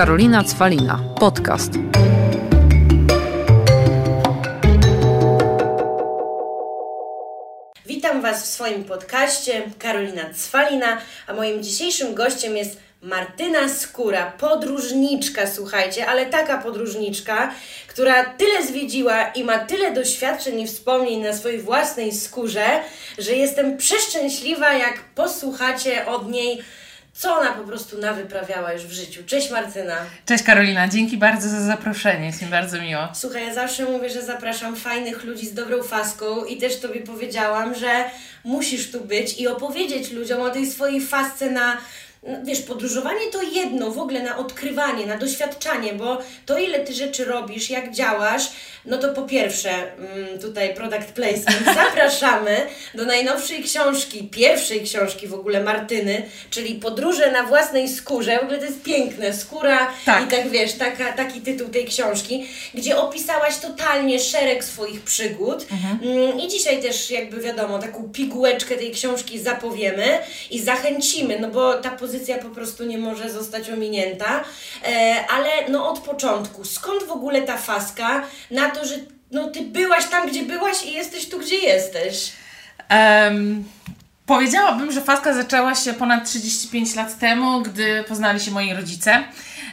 Karolina Cwalina. Podcast. Witam Was w swoim podcaście. Karolina Cwalina, a moim dzisiejszym gościem jest Martyna Skóra, podróżniczka, słuchajcie, ale taka podróżniczka, która tyle zwiedziła i ma tyle doświadczeń i wspomnień na swojej własnej skórze, że jestem przeszczęśliwa, jak posłuchacie od niej co ona po prostu nawyprawiała już w życiu. Cześć Martyna. Cześć Karolina, dzięki bardzo za zaproszenie, jest mi bardzo miło. Słuchaj, ja zawsze mówię, że zapraszam fajnych ludzi z dobrą faską i też Tobie powiedziałam, że musisz tu być i opowiedzieć ludziom o tej swojej fasce na no, wiesz, podróżowanie to jedno, w ogóle na odkrywanie, na doświadczanie, bo to ile ty rzeczy robisz, jak działasz, no to po pierwsze, mm, tutaj product placement, zapraszamy do najnowszej książki, pierwszej książki w ogóle Martyny, czyli Podróże na własnej skórze. W ogóle to jest piękne, skóra tak. i tak wiesz, taka, taki tytuł tej książki, gdzie opisałaś totalnie szereg swoich przygód. Mhm. Mm, I dzisiaj też jakby wiadomo, taką pigułeczkę tej książki zapowiemy i zachęcimy, no bo ta pozycja po prostu nie może zostać ominięta, e, ale no od początku, skąd w ogóle ta faska na to, że no, ty byłaś tam, gdzie byłaś i jesteś tu, gdzie jesteś? Um, powiedziałabym, że faska zaczęła się ponad 35 lat temu, gdy poznali się moi rodzice.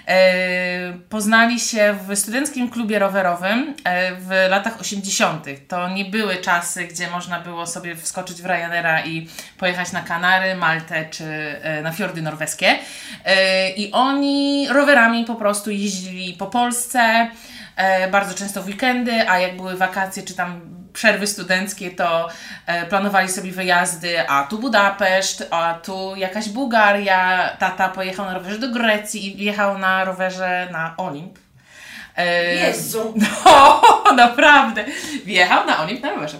E, poznali się w studenckim klubie rowerowym e, w latach 80. To nie były czasy, gdzie można było sobie wskoczyć w Ryanaira i pojechać na Kanary, Maltę czy e, na fiordy norweskie. I oni rowerami po prostu jeździli po Polsce bardzo często w weekendy, a jak były wakacje czy tam przerwy studenckie, to e, planowali sobie wyjazdy, a tu Budapeszt, a tu jakaś Bułgaria. Tata pojechał na rowerze do Grecji i jechał na rowerze na Olimp Jezu! No, naprawdę. Wjechał na Olimp na rowerze.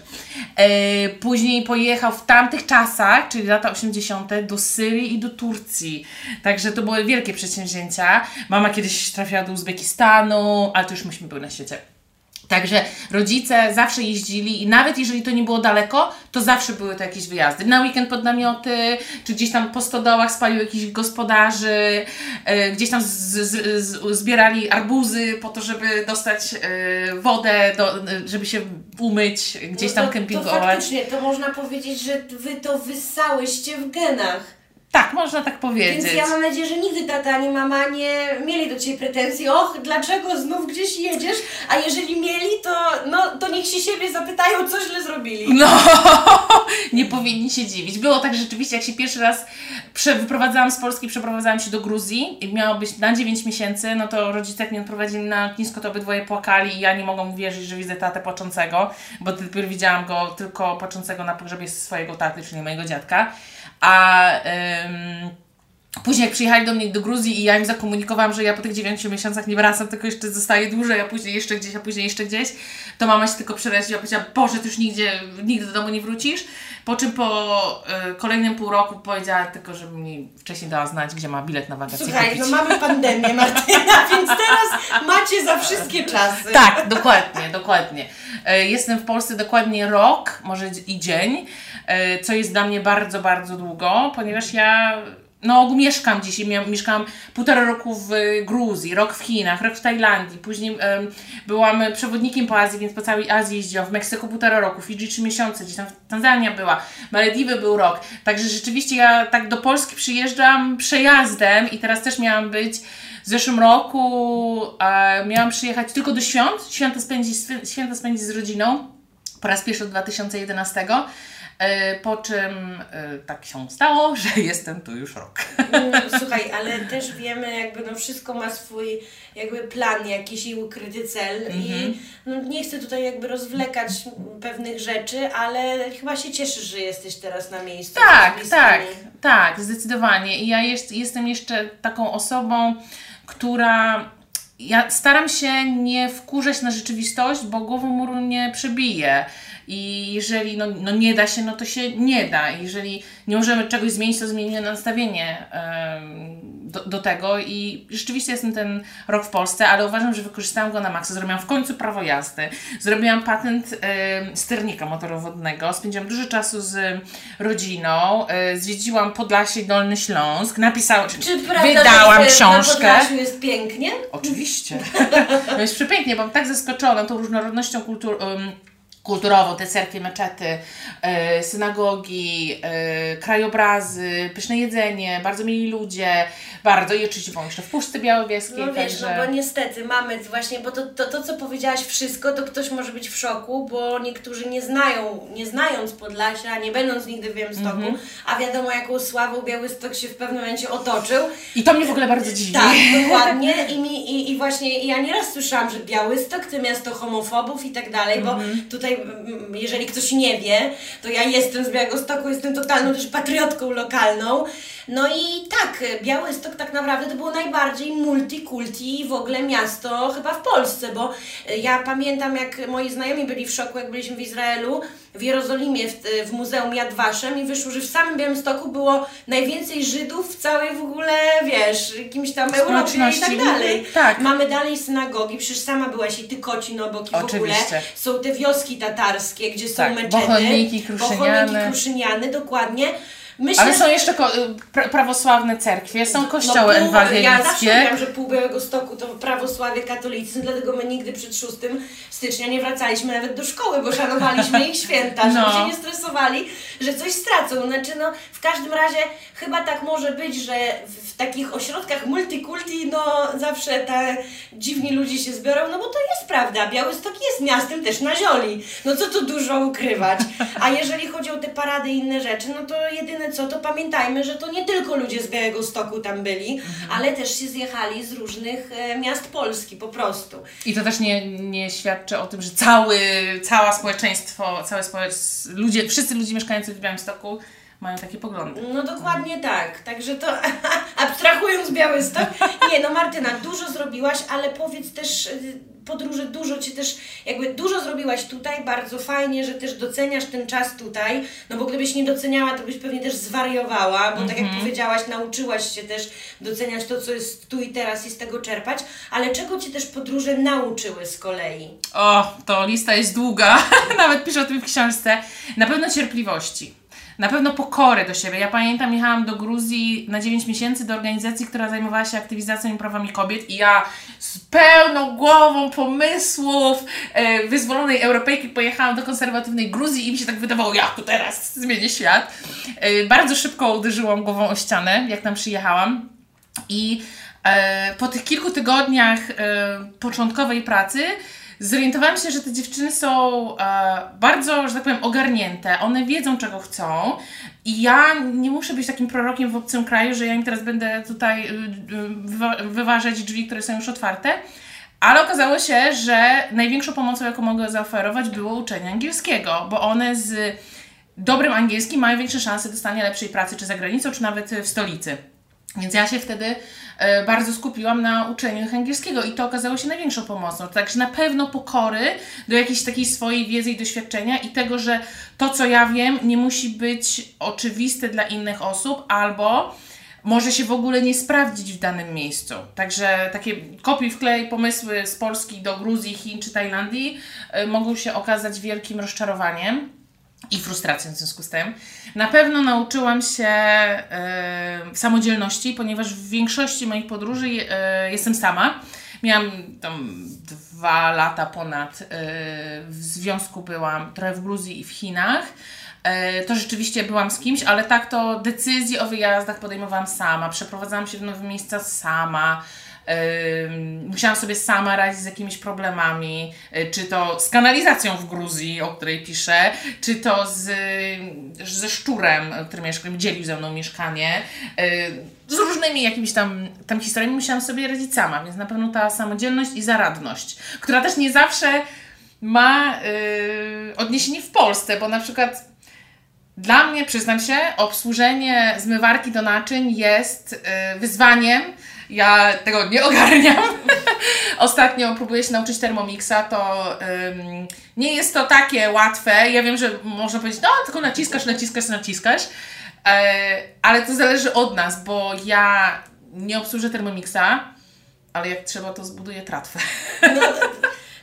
E, później pojechał w tamtych czasach, czyli lata 80., do Syrii i do Turcji. Także to były wielkie przedsięwzięcia. Mama kiedyś trafiła do Uzbekistanu, ale to już myśmy byli na świecie. Także rodzice zawsze jeździli i nawet jeżeli to nie było daleko, to zawsze były to jakieś wyjazdy. Na weekend pod namioty, czy gdzieś tam po stodołach spalił jakichś gospodarzy, e, gdzieś tam z, z, z, zbierali arbuzy po to, żeby dostać e, wodę, do, żeby się umyć, gdzieś tam no to, kempingować. To faktycznie, to można powiedzieć, że Wy to wyssałyście w genach. Tak, można tak powiedzieć. Więc ja mam nadzieję, że nigdy tata ani mama nie mieli do Ciebie pretensji, och, dlaczego znów gdzieś jedziesz, a jeżeli mieli, to, no, to niech się siebie zapytają, co źle zrobili. No, nie powinni się dziwić. Było tak rzeczywiście, jak się pierwszy raz wyprowadzałam z Polski, przeprowadzałam się do Gruzji i miało być na 9 miesięcy, no to rodzice jak mnie odprowadzili na lotnisko, to obydwoje płakali i ja nie mogłam uwierzyć, że widzę tatę płaczącego, bo dopiero widziałam go tylko płaczącego na pogrzebie swojego taty, czyli mojego dziadka. A później jak przyjechali do mnie do Gruzji i ja im zakomunikowałam, że ja po tych 9 miesiącach nie wracam, tylko jeszcze zostaję dłużej, a później jeszcze gdzieś, a później jeszcze gdzieś, to mama się tylko przeraziła, powiedziała, Boże, ty już nigdzie, nigdy do domu nie wrócisz. Po czym po y, kolejnym pół roku powiedziała tylko, żeby mi wcześniej dała znać, gdzie ma bilet na wakacje Słuchaj, kupić. no mamy pandemię, Martyna, więc teraz macie za wszystkie czasy. Tak, dokładnie, dokładnie. Y, jestem w Polsce dokładnie rok, może i dzień. E, co jest dla mnie bardzo, bardzo długo, ponieważ ja no, mieszkam dzisiaj, mieszkałam półtora roku w Gruzji, rok w Chinach, rok w Tajlandii, później um, byłam przewodnikiem po Azji, więc po całej Azji jeździłam, w Meksyku półtora roku, Fidżi trzy miesiące, gdzieś tam Tanzania była, Malediwy był rok, także rzeczywiście ja tak do Polski przyjeżdżam przejazdem i teraz też miałam być w zeszłym roku, e, miałam przyjechać tylko do świąt, święta spędzić, święta spędzić z rodziną, po raz pierwszy od 2011, E, po czym e, tak się stało, że jestem tu już rok. Mm, słuchaj, ale też wiemy, jakby no wszystko ma swój jakby plan jakiś i ukryty cel i mhm. no nie chcę tutaj jakby rozwlekać pewnych rzeczy, ale chyba się cieszysz, że jesteś teraz na miejscu. Tak, tak, tak, zdecydowanie. I ja jest, jestem jeszcze taką osobą, która ja staram się nie wkurzać na rzeczywistość, bo głową muru nie przebije. I jeżeli no, no nie da się, no to się nie da. Jeżeli nie możemy czegoś zmienić, to zmienimy nastawienie. do, do tego i rzeczywiście jestem ten rok w Polsce, ale uważam, że wykorzystałam go na maksa. Zrobiłam w końcu prawo jazdy, zrobiłam patent sternika motorowodnego, spędziłam dużo czasu z rodziną, e, zwiedziłam Podlasie Dolny Śląsk, napisałam, Czy prawda, wydałam że książkę. Na Podlasiu jest pięknie? Oczywiście. to jest przepięknie, bo tak zaskoczona tą różnorodnością kultur, um, kulturową, te cerkwie, meczety, e, synagogi, e, krajobrazy, pyszne jedzenie, bardzo mili ludzie, bardzo i oczywiście byłam jeszcze w Puszce Białowieskiej, No wiesz, także... no bo niestety mamy właśnie, bo to, to, to co powiedziałaś wszystko, to ktoś może być w szoku, bo niektórzy nie znają, nie znając Podlasia, nie będąc nigdy w Białymstoku, Mhm. a wiadomo jaką sławą Białystok się w pewnym momencie otoczył. I to mnie w ogóle bardzo dziwi. Tak, dokładnie. I, mi, i, I właśnie ja nieraz słyszałam, że Białystok to miasto homofobów i tak dalej, bo Mhm. tutaj, mm, jeżeli ktoś nie wie, to ja jestem z Białegostoku, jestem totalną też patriotką lokalną. No i tak, Białystok tak naprawdę to było najbardziej multikulti w ogóle miasto chyba w Polsce, bo ja pamiętam jak moi znajomi byli w szoku, jak byliśmy w Izraelu, w Jerozolimie, w, w Muzeum Yad Vashem i wyszło, że w samym Białymstoku było najwięcej Żydów w całej w ogóle, wiesz, jakimś tam Europie i tak dalej. Tak. Mamy dalej synagogi, przecież sama byłaś i Tykocin obok i w ogóle. Oczywiście. Są te wioski tatarskie, gdzie są Tak, meczety. Bohoniki, Kruszyniany. Bohoniki, Kruszyniany, dokładnie. Myślę, Ale są jeszcze pra- prawosławne cerkwie, są kościoły no, pół, Ja zawsze ewangelickie. mówiłam, że pół Białego Stoku to prawosławie katolicyzm, dlatego my nigdy przed 6 stycznia nie wracaliśmy nawet do szkoły, bo szanowaliśmy ich święta, żeby No. się nie stresowali, że coś stracą. Znaczy no, w każdym razie chyba tak może być, że w, w takich ośrodkach multikulti, no zawsze te dziwni ludzie się zbiorą, no bo to jest prawda, Białystok jest miastem też na zioli. No co tu dużo ukrywać. A jeżeli chodzi o te parady i inne rzeczy, no to jedyne co, to pamiętajmy, że to nie tylko ludzie z Białego Stoku tam byli, ale też się zjechali z różnych e, miast Polski po prostu. I to też nie, nie świadczy o tym, że cały, całe społeczeństwo, całe społecz- ludzie, wszyscy ludzie mieszkający w Białymstoku mają takie poglądy. No dokładnie tak. Także to abstrahując Białystok. Nie, no Martyna, dużo zrobiłaś, ale powiedz też y, podróże, dużo Cię też, jakby dużo zrobiłaś tutaj, bardzo fajnie, że też doceniasz ten czas tutaj, no bo gdybyś nie doceniała, to byś pewnie też zwariowała, bo tak jak powiedziałaś, nauczyłaś się też doceniać to, co jest tu i teraz i z tego czerpać, ale czego Cię też podróże nauczyły z kolei? O, to lista jest długa, nawet piszę o tym w książce. Na pewno cierpliwości. Na pewno pokory do siebie. Ja pamiętam, jechałam do Gruzji na 9 miesięcy do organizacji, która zajmowała się aktywizacją i prawami kobiet i ja z pełną głową pomysłów e, wyzwolonej Europejki pojechałam do konserwatywnej Gruzji i mi się tak wydawało, jak tu teraz zmienię świat. E, bardzo szybko uderzyłam głową o ścianę, jak tam przyjechałam. I e, po tych kilku tygodniach e, początkowej pracy zorientowałam się, że te dziewczyny są e, bardzo, że tak powiem, ogarnięte. One wiedzą, czego chcą. I ja nie muszę być takim prorokiem w obcym kraju, że ja im teraz będę tutaj y, y, wywa- wyważać drzwi, które są już otwarte. Ale okazało się, że największą pomocą, jaką mogę zaoferować, było uczenie angielskiego, bo one z dobrym angielskim mają większe szanse dostania lepszej pracy, czy za granicą, czy nawet w stolicy. Więc ja się wtedy e, bardzo skupiłam na uczeniu ich angielskiego i to okazało się największą pomocą. Także na pewno pokory do jakiejś takiej swojej wiedzy i doświadczenia i tego, że to, co ja wiem, nie musi być oczywiste dla innych osób albo może się w ogóle nie sprawdzić w danym miejscu. Także takie kopiuj wklej pomysły z Polski do Gruzji, Chin czy Tajlandii e, mogą się okazać wielkim rozczarowaniem i frustracją w związku z tym. Na pewno nauczyłam się e, samodzielności, ponieważ w większości moich podróży e, jestem sama. Miałam tam dwa lata ponad e, w związku byłam trochę w Gruzji i w Chinach. To rzeczywiście byłam z kimś, ale tak to decyzje o wyjazdach podejmowałam sama, przeprowadzałam się w nowe miejsca sama. Musiałam sobie sama radzić z jakimiś problemami, y, czy to z kanalizacją w Gruzji, o której piszę, czy to z, ze szczurem, który mieszka, dzielił ze mną mieszkanie, y, z różnymi jakimiś tam, tam historiami musiałam sobie radzić sama, więc na pewno ta samodzielność i zaradność, która też nie zawsze ma y, odniesienie w Polsce, bo na przykład dla mnie, przyznam się, obsłużenie zmywarki do naczyń jest y, wyzwaniem. Ja tego nie ogarniam. Ostatnio próbuję się nauczyć Thermomixa, to nie jest to takie łatwe. Ja wiem, że można powiedzieć, no tylko naciskasz, naciskasz, naciskasz, e, ale to zależy od nas, bo ja nie obsłużę Thermomixa, ale jak trzeba, to zbuduję tratwę. No,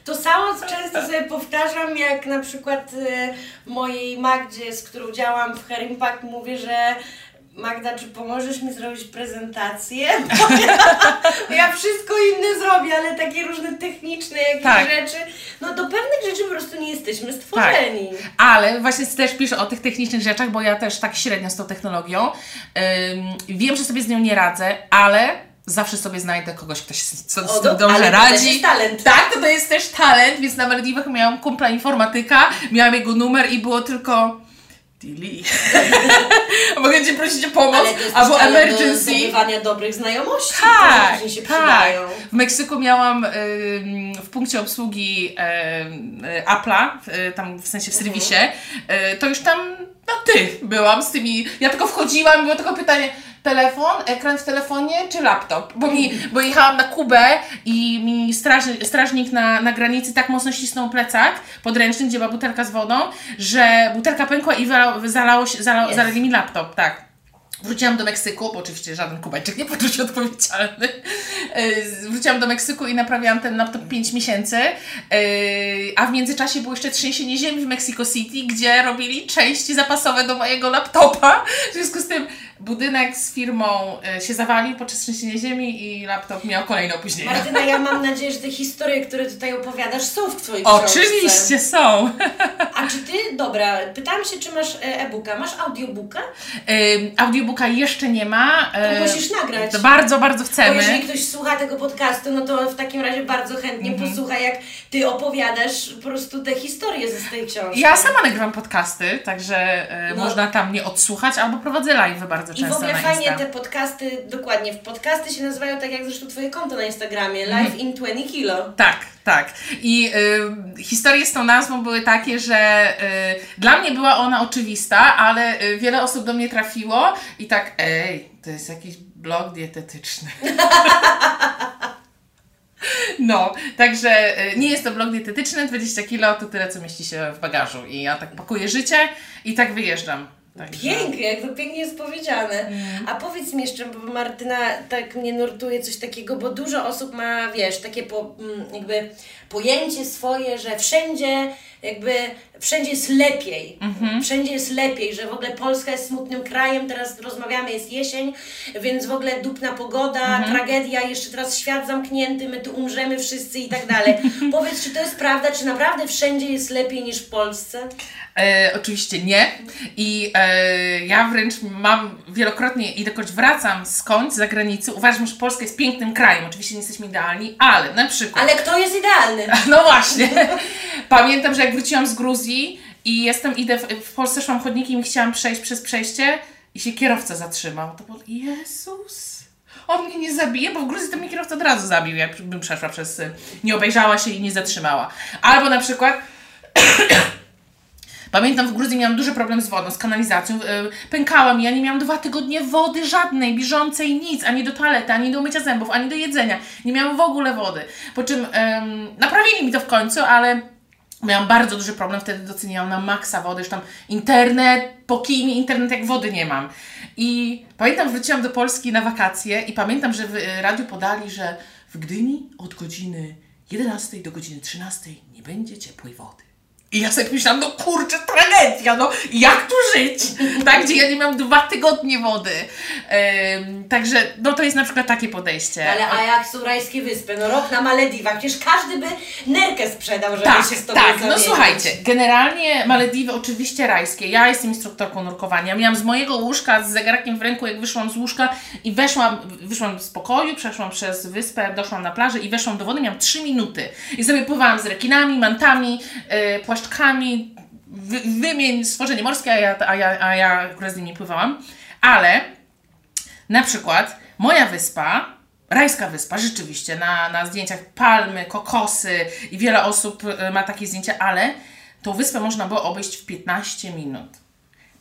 to samo często sobie powtarzam, jak na przykład e, mojej Magdzie, z którą działam w Hair Impact, mówię, że Magda, czy pomożesz mi zrobić prezentację? Ja, ja wszystko inne zrobię, ale takie różne techniczne jakieś Tak. rzeczy. No do pewnych rzeczy po prostu nie jesteśmy stworzeni. Ale właśnie też piszę o tych technicznych rzeczach, bo ja też tak średnio z tą technologią. Ym, wiem, że sobie z nią nie radzę, ale zawsze sobie znajdę kogoś, kto się z, z, tym do- dobrze to radzi. też jest talent. Tak, to, to jest też talent, więc na Malediwach miałam kumpla informatyka, miałam jego numer i było tylko... Dili. Mogę Cię prosić o pomoc, Ale to jest albo do emergency. zdobywania dobrych znajomości, Tak, się tak. przydają. W Meksyku miałam ym, w punkcie obsługi y, Apple'a, y, tam w sensie w Mhm. serwisie, y, to już tam, no ty byłam z tymi, ja tylko wchodziłam, było tylko pytanie, telefon, ekran w telefonie czy laptop? Bo, mi, bo jechałam na Kubę i mi straż, strażnik na, na granicy tak mocno ścisnął plecak podręczny, gdzie była butelka z wodą, że butelka pękła i zalało się, zala, Jest. zalali mi laptop, tak. Wróciłam do Meksyku, bo oczywiście żaden Kubańczyk nie poczuł się odpowiedzialny. Yy, Wróciłam do Meksyku i naprawiałam ten laptop 5 miesięcy. Yy, A w międzyczasie było jeszcze trzęsienie ziemi w Mexico City, gdzie robili części zapasowe do mojego laptopa. W związku z tym budynek z firmą yy, się zawalił podczas trzęsienia ziemi i laptop miał kolejne opóźnienia. Martyna, ja mam nadzieję, że te historie, które tutaj opowiadasz, są w Twojej książce. Oczywiście są. A czy Ty, dobra, pytałam się, czy masz e, e-booka. Masz audiobooka? Yy, Audiobooka jeszcze nie ma. To Yy, musisz nagrać. to bardzo, bardzo Bo chcemy. jeżeli ktoś słucha tego podcastu, no to w takim razie bardzo chętnie Mhm. posłucha, jak Ty opowiadasz po prostu te historie ze tej książki. Ja sama nagrywam podcasty, także e, No. można tam mnie odsłuchać, albo prowadzę live bardzo I często w ogóle fajnie te podcasty, dokładnie, w podcasty się nazywają tak jak zresztą Twoje konto na Instagramie, Mhm. Live in 20 Kilo. Tak, tak. I y, historie z tą nazwą były takie, że y, dla mnie była ona oczywista, ale y, wiele osób do mnie trafiło i tak, ej, to jest jakiś blog dietetyczny. No, także y, nie jest to blog dietetyczny, 20 kilo to tyle, co mieści się w bagażu. I ja tak pakuję życie i tak wyjeżdżam. Także... Pięknie, jak to pięknie jest powiedziane. Mhm. A powiedz mi jeszcze, bo Martyna tak mnie nurtuje coś takiego, bo dużo osób ma, wiesz, takie po, mm, jakby pojęcie swoje, że wszędzie jakby, wszędzie jest lepiej. Mhm. Wszędzie jest lepiej, że w ogóle Polska jest smutnym krajem, teraz rozmawiamy, jest jesień, więc w ogóle dupna pogoda, Mhm. tragedia, jeszcze teraz świat zamknięty, my tu umrzemy wszyscy i tak dalej. Powiedz, czy to jest prawda, czy naprawdę wszędzie jest lepiej niż w Polsce? E, oczywiście nie. I e, ja wręcz mam wielokrotnie, ilekroć wracam skądś z zagranicy, uważam, że Polska jest pięknym krajem. Oczywiście nie jesteśmy idealni, ale na przykład. Ale kto jest idealny? No właśnie. Pamiętam, że jak wróciłam z Gruzji i jestem, idę, w, w Polsce szłam chodnikiem i chciałam przejść przez przejście i się kierowca zatrzymał. To było, Jezus. On mnie nie zabije, bo w Gruzji to mnie kierowca od razu zabił, jak bym przeszła przez... y, Nie obejrzała się i nie zatrzymała. Albo na przykład... Pamiętam, w Gruzji miałam duży problem z wodą, z kanalizacją. Yy, Pękała mi, ja nie miałam dwa tygodnie wody żadnej, bieżącej, nic, ani do toalety, ani do umycia zębów, ani do jedzenia. Nie miałam w ogóle wody. Po czym ym, naprawili mi to w końcu, ale miałam bardzo duży problem, wtedy doceniałam na maksa wody, już tam internet, po kij mi internet, jak wody nie mam. I pamiętam, wróciłam do Polski na wakacje i pamiętam, że w y, radiu podali, że w Gdyni od godziny 11 do godziny 13 nie będzie ciepłej wody. I ja sobie myślałam, no kurczę, tragedia, no jak tu żyć? Tak, gdzie ja nie mam dwa tygodnie wody. Także, no to jest na przykład takie podejście. Ale a jak są rajskie wyspy? No rok na Malediwach, przecież każdy by nerkę sprzedał, żeby Tak, się z tobą tak, no zamienić. słuchajcie, generalnie Malediwy oczywiście rajskie. Ja jestem instruktorką nurkowania. Miałam z mojego łóżka z zegarkiem w ręku, jak wyszłam z łóżka i weszłam, wyszłam z pokoju, przeszłam przez wyspę, doszłam na plażę i weszłam do wody, miałam 3 minuty. I sobie pływałam z rekinami, mantami, yy, płaszczkami, wy, wymień stworzenie morskie, a ja, a, ja, a ja akurat z nimi pływałam. Ale na przykład moja wyspa, rajska wyspa, rzeczywiście, na, na zdjęciach palmy, kokosy i wiele osób y, ma takie zdjęcia, ale tą wyspę można było obejść w 15 minut.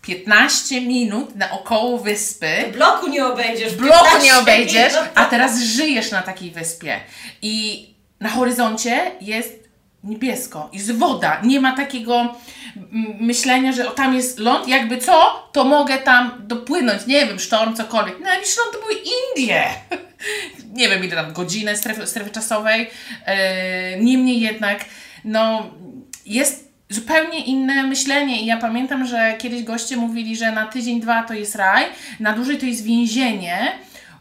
15 minut naokoło wyspy. Bloku nie obejdziesz. W bloku 15 nie obejdziesz, minut. a teraz żyjesz na takiej wyspie. I na horyzoncie jest niebiesko, jest woda, nie ma takiego mm, myślenia, że o, tam jest ląd, jakby co, to mogę tam dopłynąć, nie wiem, sztorm, cokolwiek. No, jakiś ląd to były Indie. nie wiem, ile tam, godzinę strefy, strefy czasowej. E, niemniej jednak, no, jest zupełnie inne myślenie i ja pamiętam, że kiedyś goście mówili, że na tydzień, dwa to jest raj, na dłużej to jest więzienie,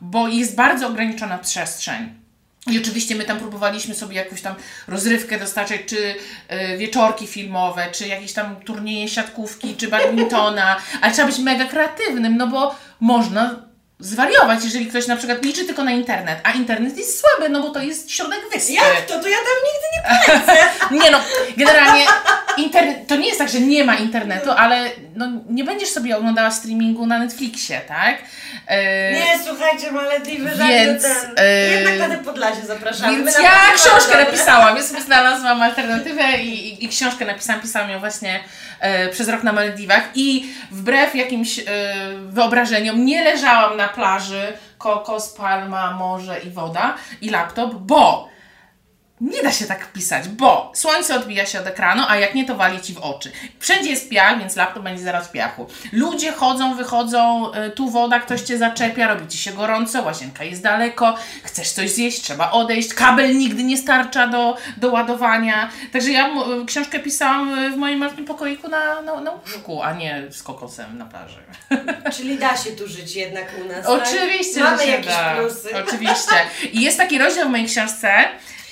bo jest bardzo ograniczona przestrzeń. I oczywiście my tam próbowaliśmy sobie jakąś tam rozrywkę dostarczać, czy y, wieczorki filmowe, czy jakieś tam turnieje siatkówki, czy badmintona, ale trzeba być mega kreatywnym, no bo można zwariować, jeżeli ktoś na przykład liczy tylko na internet, a internet jest słaby, no bo to jest środek wyspy. Jak to? To ja tam nigdy nie polecę. Nie no, generalnie internet, to nie jest tak, że nie ma internetu, ale no, nie będziesz sobie oglądała streamingu na Netflixie, tak? E, Nie, słuchajcie, Malediwy, Więc, ten. e, Jednak na te Podlasie zapraszamy. Więc ja książkę napisałam, ja sobie znalazłam alternatywę i, i, i książkę napisałam, pisałam ją właśnie przez rok na Malediwach i wbrew jakimś e, wyobrażeniom nie leżałam na plaży, kokos, palma, morze i woda i laptop, bo nie da się tak pisać, bo słońce odbija się od ekranu, a jak nie, to wali ci w oczy. Wszędzie jest piach, więc laptop będzie zaraz w piachu. Ludzie chodzą, wychodzą, y, tu woda, ktoś cię zaczepia, robi ci się gorąco, łazienka jest daleko, chcesz coś zjeść, trzeba odejść, kabel nigdy nie starcza do, do ładowania. Także ja m- książkę pisałam y, w moim malutkim pokoiku na, na, na łóżku, a nie z kokosem na plaży. Czyli da się tu żyć jednak u nas. Oczywiście, tak? Mamy jakieś da. plusy. Oczywiście. I jest taki rozdział w mojej książce.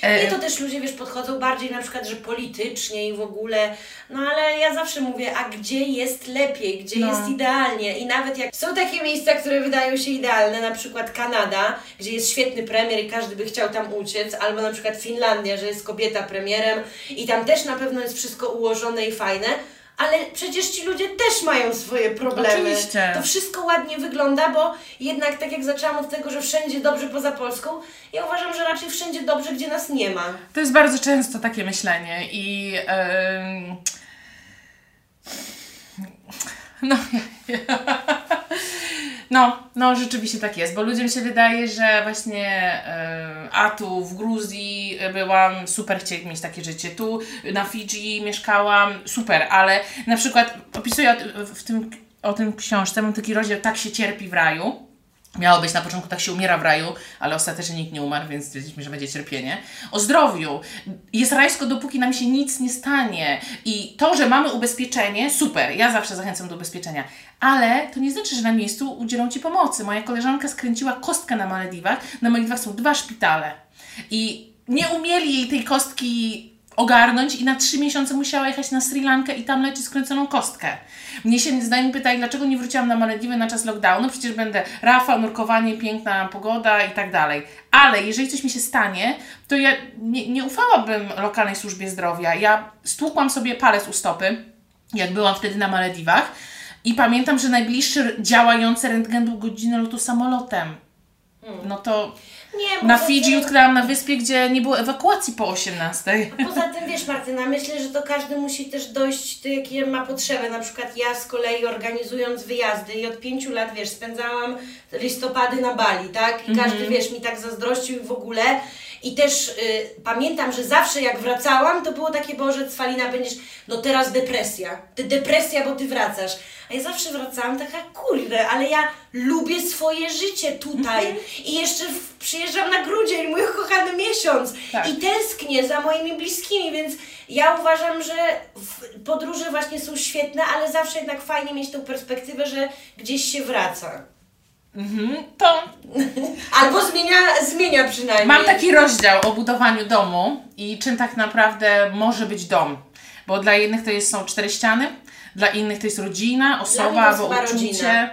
E, Nie, to też ludzie, wiesz, podchodzą bardziej na przykład, że politycznie i w ogóle, no ale ja zawsze mówię, a gdzie jest lepiej, gdzie No. jest idealnie i nawet jak są takie miejsca, które wydają się idealne, na przykład Kanada, gdzie jest świetny premier i każdy by chciał tam uciec, albo na przykład Finlandia, że jest kobieta premierem i tam też na pewno jest wszystko ułożone i fajne, ale przecież ci ludzie też mają swoje problemy. Oczywiście. To wszystko ładnie wygląda, bo jednak tak jak zaczęłam od tego, że wszędzie dobrze poza Polską, ja uważam, że raczej wszędzie dobrze, gdzie nas nie ma. To jest bardzo często takie myślenie i em, no, no, no rzeczywiście tak jest, bo ludziom się wydaje, że właśnie e, a tu w Gruzji byłam, super chcieli mieć takie życie, tu na Fidżi mieszkałam, super, ale na przykład opisuję w tym, o tym książce, mam taki rozdział Tak się cierpi w raju, Miało być na początku tak się umiera w raju, ale ostatecznie nikt nie umarł, więc stwierdziliśmy, że będzie cierpienie. O zdrowiu. Jest rajsko, dopóki nam się nic nie stanie. I to, że mamy ubezpieczenie, super. Ja zawsze zachęcam do ubezpieczenia. Ale to nie znaczy, że na miejscu udzielą Ci pomocy. Moja koleżanka skręciła kostkę na Malediwach. Na Malediwach są dwa szpitale. I nie umieli jej tej kostki ogarnąć i na trzy miesiące musiała jechać na Sri Lankę i tam leczyć skręconą kostkę. Mnie się znajomi pytali, dlaczego nie wróciłam na Malediwy na czas lockdownu, przecież będę Rafa, nurkowanie, piękna pogoda i tak dalej. Ale jeżeli coś mi się stanie, to ja nie, nie ufałabym lokalnej służbie zdrowia. Ja stłukłam sobie palec u stopy, jak byłam wtedy na Malediwach i pamiętam, że najbliższy działający rentgen był godzinę lotu samolotem. No to Nie, na Fidżi ty- utknęłam na wyspie, gdzie nie było ewakuacji po 18. Poza tym, wiesz Martyna, myślę, że to każdy musi też dojść do jakiej ma potrzeby. Na przykład ja z kolei organizując wyjazdy i od pięciu lat, wiesz, spędzałam listopady na Bali, tak? I każdy, wiesz, mi tak zazdrościł i w ogóle. I też y, pamiętam, że zawsze jak wracałam, to było takie, Boże, Cwalina, będziesz, no teraz depresja. Ty depresja, bo ty wracasz. A ja zawsze wracałam taka, kurde, ale ja lubię swoje życie tutaj. I jeszcze w, przyjeżdżam na grudzień, mój ukochany miesiąc. Tak. I tęsknię za moimi bliskimi, więc ja uważam, że podróże właśnie są świetne, ale zawsze jednak fajnie mieć tą perspektywę, że gdzieś się wraca. To Albo zmienia, zmienia przynajmniej. Mam taki rozdział o budowaniu domu i czym tak naprawdę może być dom. Bo dla jednych to jest, są cztery ściany, dla innych to jest rodzina, mnie osoba to jest albo chyba uczucie. rodzina.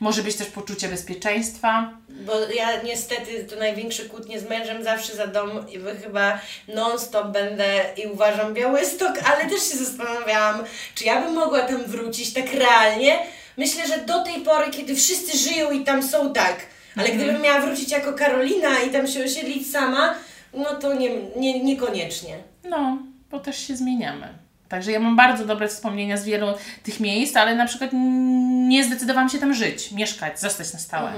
Może być też poczucie bezpieczeństwa. Bo ja niestety to największe kłótnie z mężem zawsze za dom i wy chyba non-stop będę i uważam Białystok, ale też się zastanawiałam, czy ja bym mogła tam wrócić tak realnie. Myślę, że do tej pory, kiedy wszyscy żyją i tam są tak, ale gdybym miała wrócić jako Karolina i tam się osiedlić sama, no to nie, nie, niekoniecznie. No, bo też się zmieniamy. Także ja mam bardzo dobre wspomnienia z wielu tych miejsc, ale na przykład nie zdecydowałam się tam żyć, mieszkać, zostać na stałe.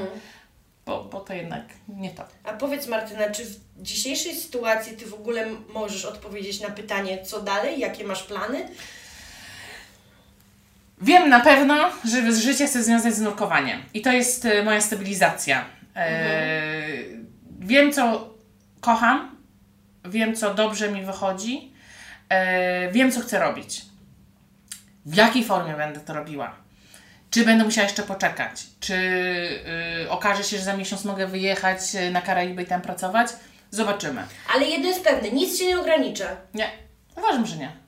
bo, bo to jednak nie to. A powiedz Martyna, czy w dzisiejszej sytuacji Ty w ogóle możesz odpowiedzieć na pytanie, co dalej, jakie masz plany? Wiem na pewno, że życie chcę związać z nurkowaniem. I to jest e, moja stabilizacja. E, wiem, co kocham, wiem, co dobrze mi wychodzi, e, wiem, co chcę robić. W jakiej formie będę to robiła? Czy będę musiała jeszcze poczekać? Czy y, okaże się, że za miesiąc mogę wyjechać na Karaiby i tam pracować? Zobaczymy. Ale jedno jest pewne, nic Cię nie ogranicza. Nie, uważam, że nie.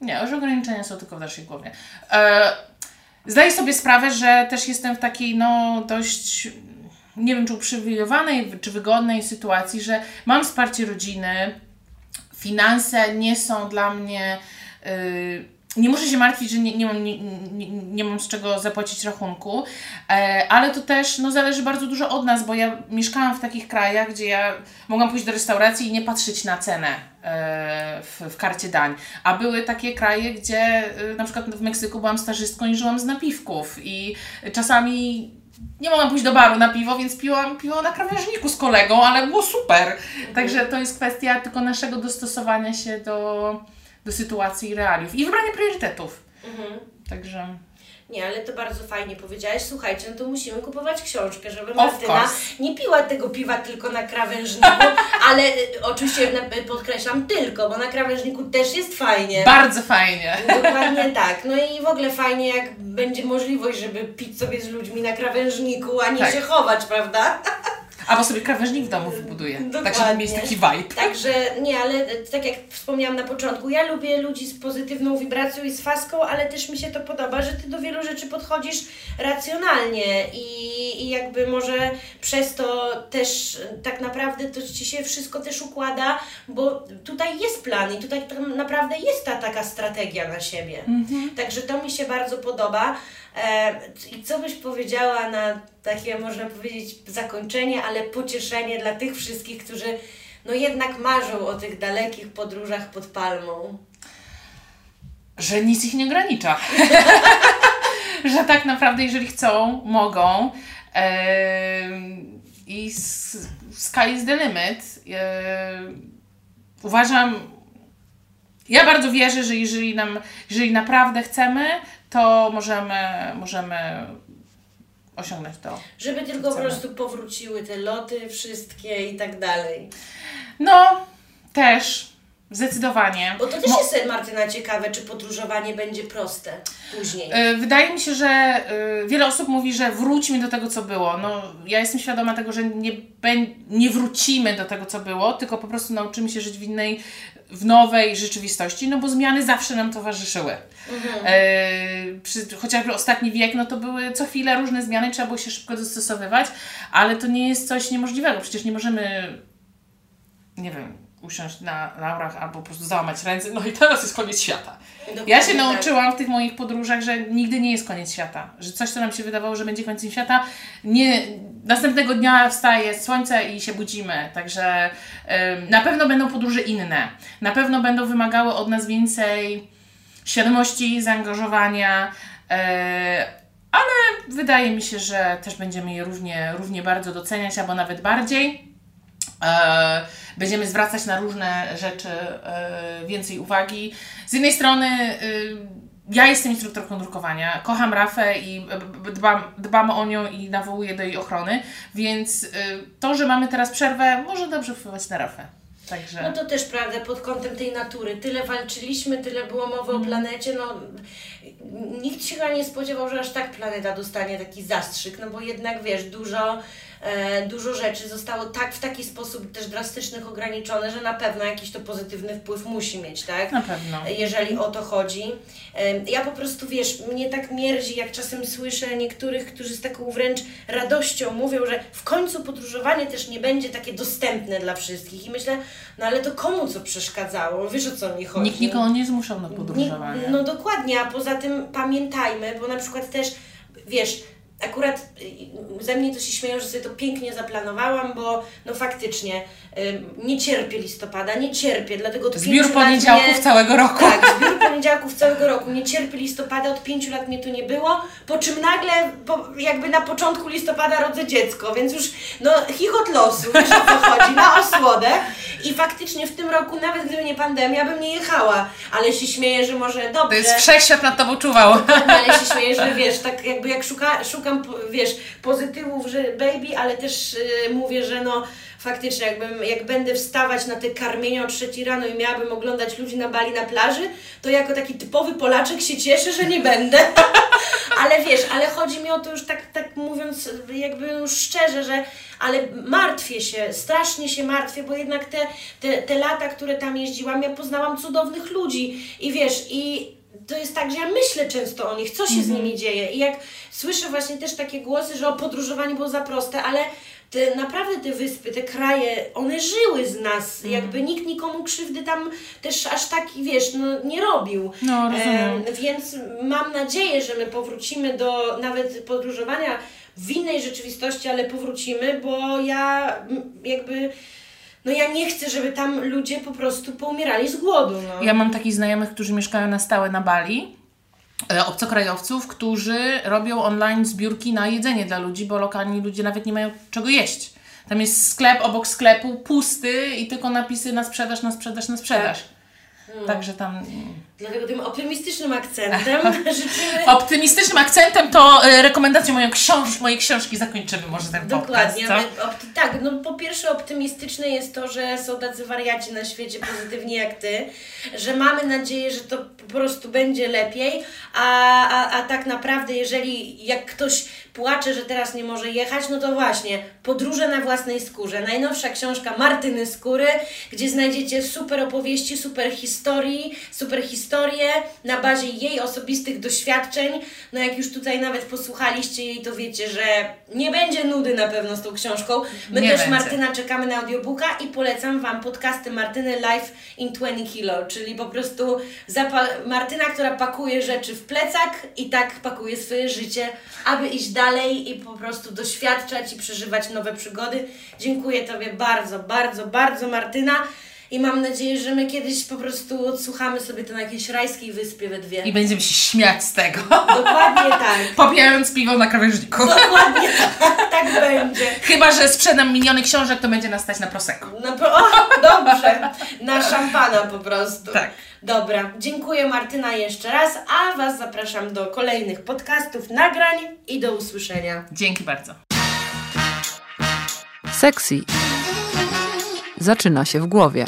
Nie, już ograniczenia są tylko w naszej głowie. E, zdaję sobie sprawę, że też jestem w takiej, no, dość, nie wiem, czy uprzywilejowanej, czy wygodnej sytuacji, że mam wsparcie rodziny, finanse nie są dla mnie. y, nie muszę się martwić, że nie, nie, mam, nie, nie, mam z czego zapłacić rachunku, e, ale to też no, zależy bardzo dużo od nas, bo ja mieszkałam w takich krajach, gdzie ja mogłam pójść do restauracji i nie patrzeć na cenę e, w, w karcie dań. A były takie kraje, gdzie e, na przykład w Meksyku byłam stażystką i żyłam z napiwków i czasami nie mogłam pójść do baru na piwo, więc piłam piwo na krawężniku z kolegą, ale było super. Także to jest kwestia tylko naszego dostosowania się do, do sytuacji i realiów i wybrania priorytetów. Także Nie, ale to bardzo fajnie powiedziałaś. Słuchajcie, no to musimy kupować książkę, żeby Martyna nie piła tego piwa tylko na krawężniku, ale y, oczywiście na- podkreślam tylko, bo na krawężniku też jest fajnie. bardzo fajnie. Dokładnie tak. No i w ogóle fajnie, jak będzie możliwość, żeby pić sobie z ludźmi na krawężniku, a nie Tak. się chować, prawda? Albo sobie krawężnik w domu wybuduję. Tak, żeby Dokładnie. mieć taki vibe. Także nie, ale tak jak wspomniałam na początku, ja lubię ludzi z pozytywną wibracją i z faską, ale też mi się to podoba, że ty do wielu rzeczy podchodzisz racjonalnie i, i jakby może przez to też tak naprawdę to ci się wszystko też układa, bo tutaj jest plan i tutaj tak naprawdę jest ta taka strategia na siebie. Także to mi się bardzo podoba. E, I co byś powiedziała na takie, można powiedzieć, zakończenie, ale pocieszenie dla tych wszystkich, którzy no jednak marzą o tych dalekich podróżach pod palmą. Że nic ich nie ogranicza. że tak naprawdę, jeżeli chcą, mogą. Em, I sky is the limit. Em, uważam, ja bardzo wierzę, że jeżeli, nam, jeżeli naprawdę chcemy, to możemy, możemy osiągnąć to. Żeby tylko po prostu powróciły te loty wszystkie i tak dalej. No, też, zdecydowanie. Bo to też Mo- jest, Martyna, ciekawe, czy podróżowanie będzie proste później. E, Wydaje mi się, że e, wiele osób mówi, że wróćmy do tego, co było. No, ja jestem świadoma tego, że nie, nie wrócimy do tego, co było, tylko po prostu nauczymy się żyć w innej, w nowej rzeczywistości, no bo zmiany zawsze nam towarzyszyły. E, przy, chociażby ostatni wiek, no to były co chwilę różne zmiany, trzeba było się szybko dostosowywać, ale to nie jest coś niemożliwego. Przecież nie możemy, nie wiem, usiąść na laurach albo po prostu załamać ręce, no i teraz jest koniec świata. Ja się Dokładnie tak. nauczyłam w tych moich podróżach, że nigdy nie jest koniec świata. Że coś, co nam się wydawało, że będzie końcem świata, nie, następnego dnia wstaje słońce i się budzimy. Także ym, na pewno będą podróże inne. Na pewno będą wymagały od nas więcej świadomości, zaangażowania. Yy, ale wydaje mi się, że też będziemy je równie, równie bardzo doceniać, albo nawet bardziej. E, będziemy zwracać na różne rzeczy e, więcej uwagi. Z jednej strony e, ja jestem instruktorką drukowania, kocham Rafę i dbam, dbam o nią i nawołuję do jej ochrony, więc to, że mamy teraz przerwę, może dobrze wpływać na Rafę. Także No to też prawda, pod kątem tej natury. Tyle walczyliśmy, tyle było mowy o planecie, no nikt się chyba nie spodziewał, że aż tak planeta dostanie taki zastrzyk, no bo jednak wiesz, dużo, dużo rzeczy zostało tak w taki sposób też drastycznych ograniczone, że na pewno jakiś to pozytywny wpływ musi mieć, tak? na pewno. jeżeli o to chodzi. Em, Ja po prostu, wiesz, mnie tak mierdzi, jak czasem słyszę niektórych, którzy z taką wręcz radością mówią, że w końcu podróżowanie też nie będzie takie dostępne dla wszystkich. I myślę, no ale to komu co przeszkadzało? Wiesz o co mi chodzi? Nikt nikogo nie zmuszał do podróżowania. Nie, no dokładnie, a poza tym pamiętajmy, bo na przykład też, wiesz, akurat y, ze mnie to się śmieją, że sobie to pięknie zaplanowałam, bo no faktycznie y, nie cierpię listopada, nie cierpię, dlatego od Zbiór poniedziałków mnie- całego roku. Tak, zbiór poniedziałków całego roku. Nie cierpię listopada, od pięciu lat mnie tu nie było, po czym nagle, jakby na początku listopada rodzę dziecko, więc już no chichot losu, wiesz o co chodzi, na osłodę. I faktycznie w tym roku, nawet gdyby nie pandemia, bym nie jechała, ale się śmieję, że może dobrze. To jest wszechświat nad tobą czuwał. Ale się śmieję, że wiesz, tak jakby jak szuka, szukam, wiesz, pozytywów, że baby, ale też y, mówię, że no faktycznie jakbym, jak będę wstawać na te karmienia o trzeci rano i miałabym oglądać ludzi na bali na plaży, to jako taki typowy Polaczek się cieszę, że nie będę. ale wiesz, ale chodzi mi o to już tak, tak mówiąc jakby już szczerze, że ale martwię się, strasznie się martwię, bo jednak te, te, te lata, które tam jeździłam, ja poznałam cudownych ludzi i wiesz, i to jest tak, że ja myślę często o nich, co się z nimi dzieje. I jak słyszę właśnie też takie głosy, że o podróżowanie było za proste, ale te, naprawdę te wyspy, te kraje, one żyły z nas. Jakby nikt nikomu krzywdy tam też aż tak, wiesz, no, nie robił. No, rozumiem. E, więc mam nadzieję, że my powrócimy do nawet podróżowania w innej rzeczywistości, ale powrócimy, bo ja jakby. No ja nie chcę, żeby tam ludzie po prostu poumierali z głodu. No. Ja mam takich znajomych, którzy mieszkają na stałe na Bali, e, obcokrajowców, którzy robią online zbiórki na jedzenie dla ludzi, bo lokalni ludzie nawet nie mają czego jeść. Tam jest sklep obok sklepu, pusty i tylko napisy na sprzedaż, na sprzedaż, na sprzedaż. Także tam Dlatego tym optymistycznym akcentem życzymy. optymistycznym akcentem to e, rekomendacją moją książ mojej książki zakończymy może ten Dokładnie. podcast, Opty- tak, no po pierwsze optymistyczne jest to, że są tacy wariaci na świecie pozytywni jak ty, że mamy nadzieję, że to po prostu będzie lepiej, a, a, a tak naprawdę jeżeli jak ktoś płacze, że teraz nie może jechać, no to właśnie Podróże na własnej skórze. Najnowsza książka Martyny Skóry, gdzie znajdziecie super opowieści, super historii, super historie na bazie jej osobistych doświadczeń. No jak już tutaj nawet posłuchaliście jej, to wiecie, że nie będzie nudy na pewno z tą książką. My Nie też będzie. Martyna czekamy na audiobooka i polecam Wam podcasty Martyny Life in 20 Kilo, czyli po prostu Martyna, która pakuje rzeczy w plecak i tak pakuje swoje życie, aby iść dalej i po prostu doświadczać i przeżywać nowe przygody. Dziękuję Tobie bardzo, bardzo, bardzo Martyna i mam nadzieję, że my kiedyś po prostu odsłuchamy sobie to na jakiejś rajskiej wyspie we dwie. I będziemy się śmiać z tego. Dokładnie tak. Popijając piwo na krawężniku. Dokładnie tak, tak będzie. Chyba, że sprzedam miliony książek, to będzie nas stać na Prosecco. No, pro- o, dobrze, na szampana po prostu. Tak. Dobra, dziękuję Martyna jeszcze raz, a Was zapraszam do kolejnych podcastów, nagrań i do usłyszenia. Dzięki bardzo. Sexy zaczyna się w głowie.